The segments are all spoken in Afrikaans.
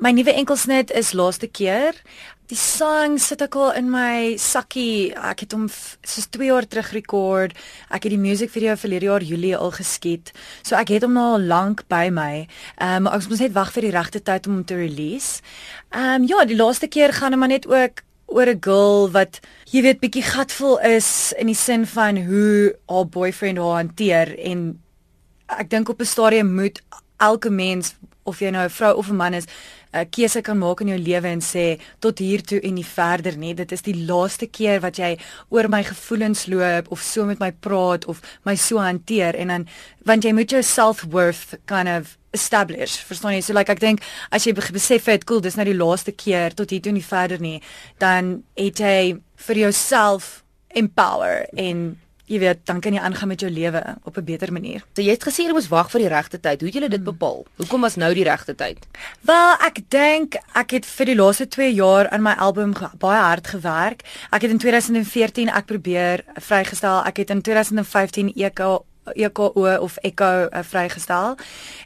My nuwe enkelsnit is laaste keer. Die sang sit ek al in my sakkie. Ek het hom soos 2 jaar terug rekord. Ek het die musiekvideo verlede jaar Julie al geskiet. So ek het hom nou al lank by my. Ehm um, ek moet net wag vir die regte tyd om hom te release. Ehm um, ja, die laaste keer gaan hom net ook oor 'n girl wat jy weet bietjie gatvol is in die sin van hoe haar boyfriend haar hanteer en ek dink op 'n stadium moet elke mens of jy nou 'n vrou of 'n man is 'n keuse kan maak in jou lewe en sê tot hier toe en nie verder nie. Dit is die laaste keer wat jy oor my gevoelens loop of so met my praat of my so hanteer en dan want jy moet jou self-worth kind of establish. Verstaan jy? So like ek dink as jy besef het, cool, dis nou die laaste keer tot hier toe nie verder nie, dan het jy vir jouself empower en jy weet, dan kan jy aangaan met jou lewe op 'n beter manier. So jy het gesê jy moes wag vir die regte tyd. Hoe het jy dit bepaal? Hoekom was nou die regte tyd? Wel, ek dink ek het vir die laaste 2 jaar aan my album baie hard gewerk. Ek het in 2014 ek probeer vrygestel. Ek het in 2015 EK EKO of Echo uh, vrygestel.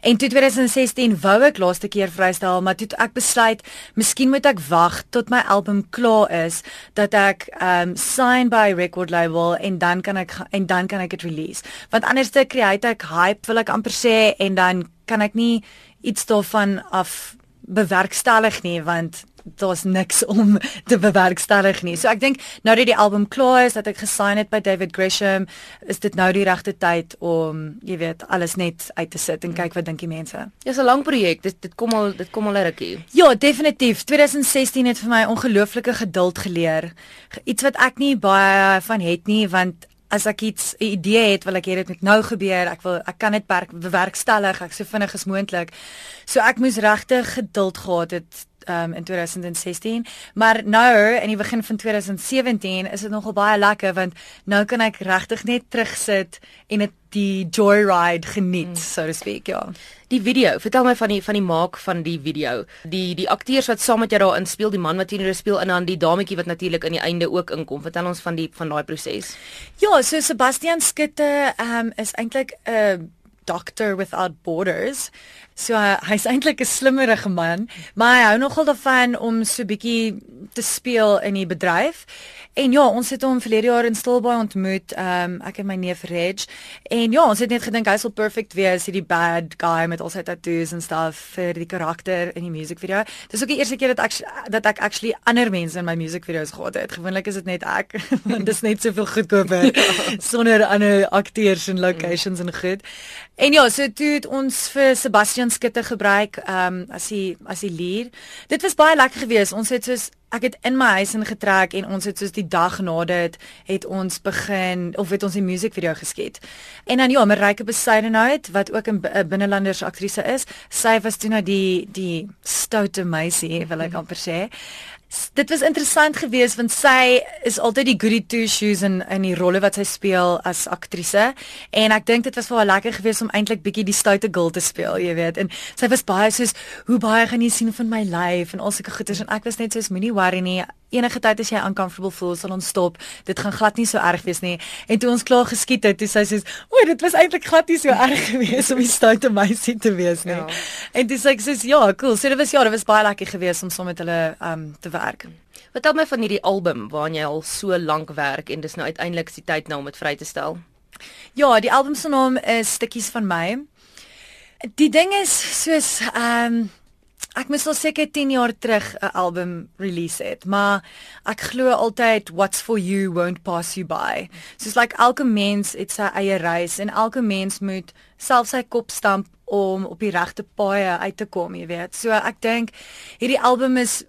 En toe 2016 wou ek laaste keer vrystel, maar toe ek besluit, miskien moet ek wag tot my album klaar is dat ek um sign by record label en dan kan ek en dan kan ek dit release. Want anders te create ek hype wil ek amper sê en dan kan ek nie iets daarvan af bewerkstellig nie want daar's niks om te bewerkstellig nie. So ek dink nou dat die album klaar is, dat ek gesign het by David Gresham, is dit nou die regte tyd om, jy weet, alles net uit te sit en kyk wat dink die mense. Dis 'n lang projek. Dit dit kom al dit kom al 'n rukkie. Ja, definitief. 2016 het vir my ongelooflike geduld geleer. Iets wat ek nie baie van het nie, want as ek iets 'n idee het, wil ek hê dit moet nou gebeur. Ek wil ek kan dit bewerkstellig, ek so vinnig as moontlik. So ek moes regtig geduld gehad het um, in 2016, maar nou in die begin van 2017 is dit nogal baie lekker want nou kan ek regtig net terugsit en dit die joyride geniet, mm. so to speak, ja. Die video, vertel my van die van die maak van die video. Die die akteurs wat saam met jou daarin speel, die man wat hier speel en dan die dametjie wat natuurlik aan die einde ook inkom. Vertel ons van die van daai proses. Ja, so Sebastian Skutte um, is eintlik 'n uh, doctor without borders. So uh, hy's eintlik 'n slimmerige man, maar hy hou nogal daarvan om so bietjie te speel in die bedryf. En ja, ons het hom verlede jaar in Stilbaai ontmoet. Ehm um, ek en my neef Reg. En ja, ons het net gedink hy sal perfect wees, hierdie bad guy met al sy tattoos en stuff vir die karakter in die musiekvideo. Dis ook die eerste keer dat ek dat ek actually ander mense in my musiekvideo's gehad het. Gewoonlik is dit net ek. Want dis net soveel goedkoper ja. sonder ander akteurs en locations mm. en goed. En ja, so toe het ons vir Sebastian Skutte gebruik ehm um, as hy as hy lead. Dit was baie lekker geweest. Ons het soos ek het in my huis ingetrek en ons het soos die dag na dit het ons begin of het ons die musiekvideo geskiet. En dan ja, Marike Besuidenhout wat ook 'n binnelanders aktrise is, sy was toe nou die die stoute meisie, wil ek amper sê dit was interessant geweest want sy is altyd die goody two shoes in in die rolle wat sy speel as aktrise. En ek dink dit was vir haar lekker geweest om eintlik bietjie die stoute girl te speel jy weet. En sy was baie soos hoe baie gaan jy sien van my lyf? en al sulke goeters en ek was net soos moenie worry nie enige tyd as jy uncomfortable voel sal ons stop dit gaan glad nie so erg wees nie en toe ons klaar geskiet het toe sy sê o dit was eintlik glad nie so erg geweest om die stoute meisie te wees nie ja. en dis ek sê ja cool so dit was ja dit was baie lekker geweest om saam so met hulle um te werk Vertel my van hierdie album waaraan jy al so lank werk en dis nou uiteindelik die tyd nou om dit vry te stel. Ja, die album se naam is Stukkies van my. Die ding is soos ehm um, ek moes al seker 10 jaar terug 'n album release het, maar ek glo altyd what's for you won't pass you by. Soos like elke mens het sy eie reis en elke mens moet self sy kop stamp om op die regte paai uit te kom, jy weet. So ek dink hierdie album is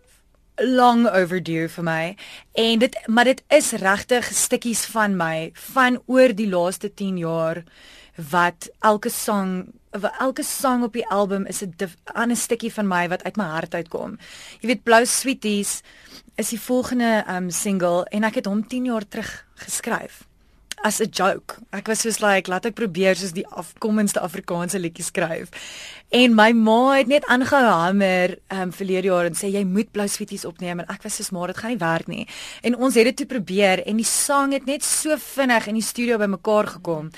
long overdue vir my en dit maar dit is regtig stukkies van my van oor die laaste 10 jaar wat elke sang elke sang op die album is 'n 'n stukkie van my wat uit my hart uitkom. Jy weet Blou Sweeties is die volgende um single en ek het hom 10 jaar terug geskryf as 'n joke. Ek was soos like, laat ek probeer soos die afkomendste Afrikaanse liedjies skryf. En my ma het net aangehou hamer um verlede jaar en sê jy moet blou sweeties opneem en ek was soos maar dit gaan nie werk nie. En ons het dit toe probeer en die sang het net so vinnig in die studio bymekaar gekom.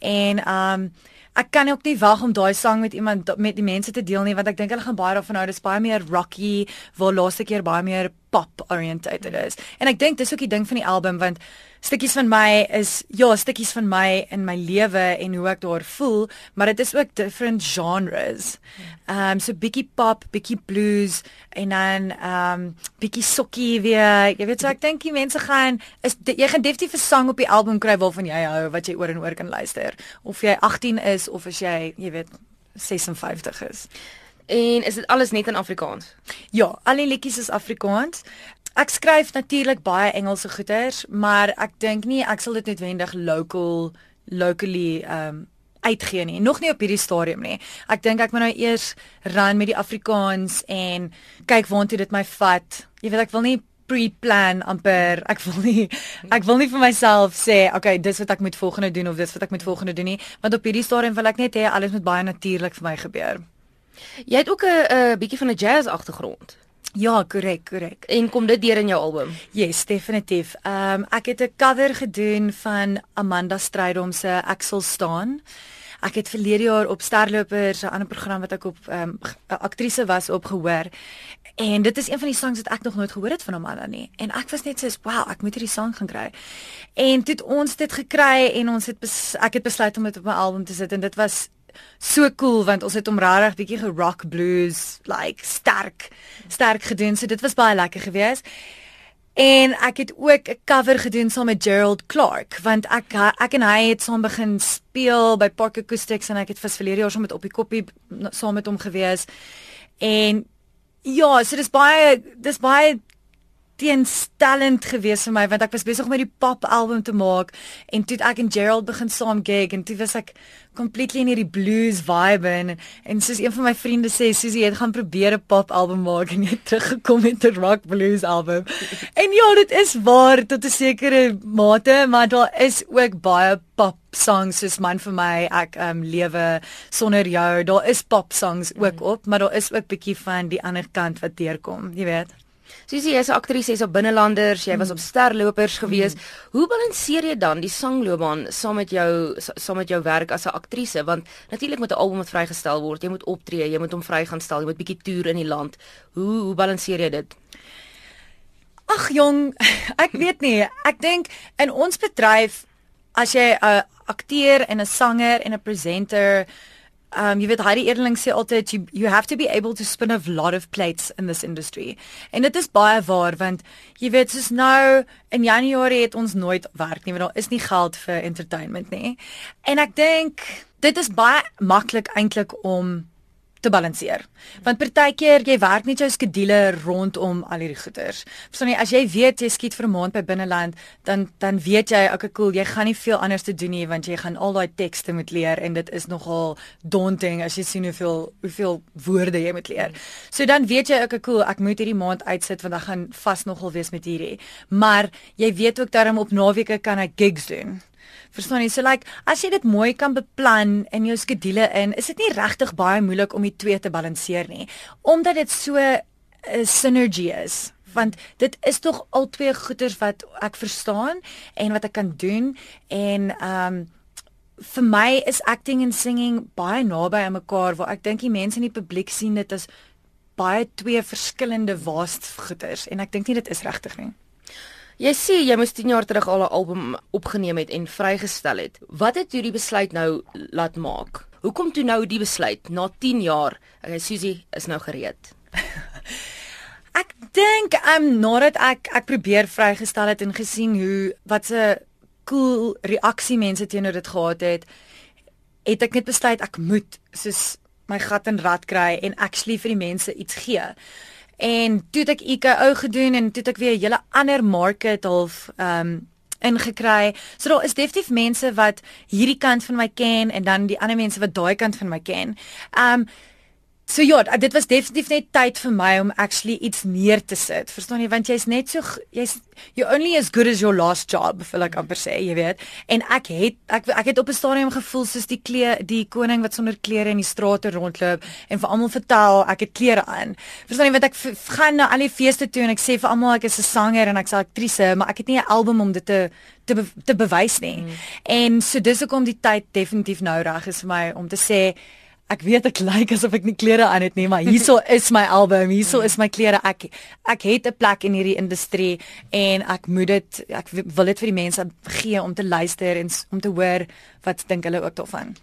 En um ek kan ook nie wag om daai sang met iemand met die mense te deel nie want ek dink hulle gaan baie daarvan hou. Dis baie meer rocky, waar laaste keer baie meer pop oriented is. En ek dink dis ook die ding van die album want stukkies van my is ja, stukkies van my in my lewe en hoe ek daar voel, maar dit is ook different genres. Ehm um, so bietjie pop, bietjie blues en dan ehm um, bietjie sokkie weer. Jy weet so ek dink die mense gaan is jy gaan definitief 'n sang op die album kry waarvan jy hou wat jy oor en oor kan luister. Of jy 18 is of as jy, jy weet 56 is. En is dit alles net in Afrikaans? Ja, al die liedjies is Afrikaans. Ek skryf natuurlik baie Engelse goeters, maar ek dink nie ek sal dit noodwendig local locally um uitgee nie. Nog nie op hierdie stadium nie. Ek dink ek moet nou eers ran met die Afrikaans en kyk waartoe dit my vat. Jy weet ek wil nie pre-plan amper. Ek wil nie ek wil nie vir myself sê, okay, dis wat ek moet volgende doen of dis wat ek moet volgende doen nie, want op hierdie stadium wil ek net hê alles moet baie natuurlik vir my gebeur. Jy het ook 'n bietjie van 'n jazz agtergrond. Ja, korrek, korrek. En kom dit deur in jou album? Yes, definitief. Ehm um, ek het 'n cover gedoen van Amanda Strydom se Ek sal staan. Ek het verlede jaar op Sterlopers, 'n ander program wat ek op ehm um, aktrise was op gehoor. En dit is een van die songs wat ek nog nooit gehoor het van Amanda nie. En ek was net so, "Wow, ek moet hierdie song gaan kry." En toe het ons dit gekry en ons het ek het besluit om dit op my album te sit en dit was so cool want ons het hom regtig bietjie gerock blues like sterk sterk gedoen. So dit was baie lekker geweest en ek het ook 'n cover gedoen saam met Gerald Clark want ek ek en hy het saam begin speel by Park Acoustics en ek het vir verlede jaar saam met op die koppie saam met hom gewees. En ja so dis baie dis baie teenstellend geweest vir my want ek was besig om met die pop album te maak en toe ek en Gerald begin saam gig en toe was ek completely in hierdie blues vibe en en soos een van my vriende sê Susie het gaan probeer 'n pop album maak en jy teruggekom met 'n rock blues album. En ja, dit is waar tot 'n sekere mate, maar daar is ook baie pop songs soos man vir my ek um lewe sonder jou. Daar is pop songs ook op, maar daar is ook bietjie van die ander kant wat deurkom, jy weet. Susie, jy's 'n aktrise, jy's op binnelanders, jy was op sterlopers gewees. Mm. Hoe balanseer jy dan die sangloopbaan saam met jou saam met jou werk as 'n aktrise? Want natuurlik moet 'n album wat vrygestel word, jy moet optree, jy moet hom vry gaan stel, jy moet bietjie toer in die land. Hoe hoe balanseer jy dit? Ag jong, ek weet nie. Ek dink in ons bedryf as jy 'n akteur en 'n sanger en 'n presenter um jy weet Heidi Edeling sê altyd you, you have to be able to spin a lot of plates in this industry. En dit is baie waar want jy weet soos nou in Januarie het ons nooit werk nie want daar is nie geld vir entertainment nie. En ek dink dit is baie maklik eintlik om te balanseer. Want partykeer jy werk net jou skedule rondom al hierdie goeders. Verstaan jy as jy weet jy skiet vir 'n maand by binneland, dan dan weet jy okay cool, jy gaan nie veel anders te doen nie want jy gaan al daai tekste moet leer en dit is nogal daunting as jy sien hoeveel hoeveel woorde jy moet leer. So dan weet jy okay cool, ek moet hierdie maand uitsit want dan gaan vas nogal wees met hierdie. Maar jy weet ook daarom op naweke kan ek gigs doen. Verstaan jy? So like as jy dit mooi kan beplan in jou skedule in, is dit nie regtig baie moeilik om die twee te balanseer nie, omdat dit so 'n uh, eh, synergy is want dit is tog al twee goeders wat ek verstaan en wat ek kan doen en ehm um, vir my is acting en singing baie naby aan mekaar waar ek dink die mense in die publiek sien dit as baie twee verskillende waast goeders en ek dink nie dit is regtig nie. Jy sê jy moes 10 jaar terug al 'n album opgeneem het en vrygestel het. Wat het jou die besluit nou laat maak? Hoekom toe nou die besluit na 10 jaar? Okay, Susie is nou gereed. ek dink ehm um, nadat ek ek probeer vrygestel het en gesien hoe wat 'n cool reaksie mense teenoor dit gehad het, het ek net besluit ek moet soos my gat en rad kry en actually vir die mense iets gee en toe ek ek ou gedoen en toe ek weer 'n hele ander market half ehm um, ingekry. So daar is definitief mense wat hierdie kant van my ken en dan die ander mense wat daai kant van my ken. Ehm um, So ja, dit was definitief net tyd vir my om actually iets neer te sit. Verstaan jy? Want jy's net so jy's you only as good as your last job, vir like amper sê, jy weet. En ek het ek ek het op 'n stadium gevoel soos die klee die koning wat sonder klere in die strate rondloop en vir almal vertel ek het klere aan. Verstaan jy? Want ek gaan na al die feeste toe en ek sê vir almal ek is 'n sanger en ek's 'n aktrise, maar ek het nie 'n album om dit te te be, te bewys nie. Mm. En so dis hoekom die tyd definitief nou reg is vir my om te sê ek weet ek lyk like asof ek nie klere aan het nie, maar hierso is my album, hierso is my klere. Ek ek het 'n plek in hierdie industrie en ek moet dit ek wil dit vir die mense gee om te luister en om te hoor wat dink hulle ook daarvan.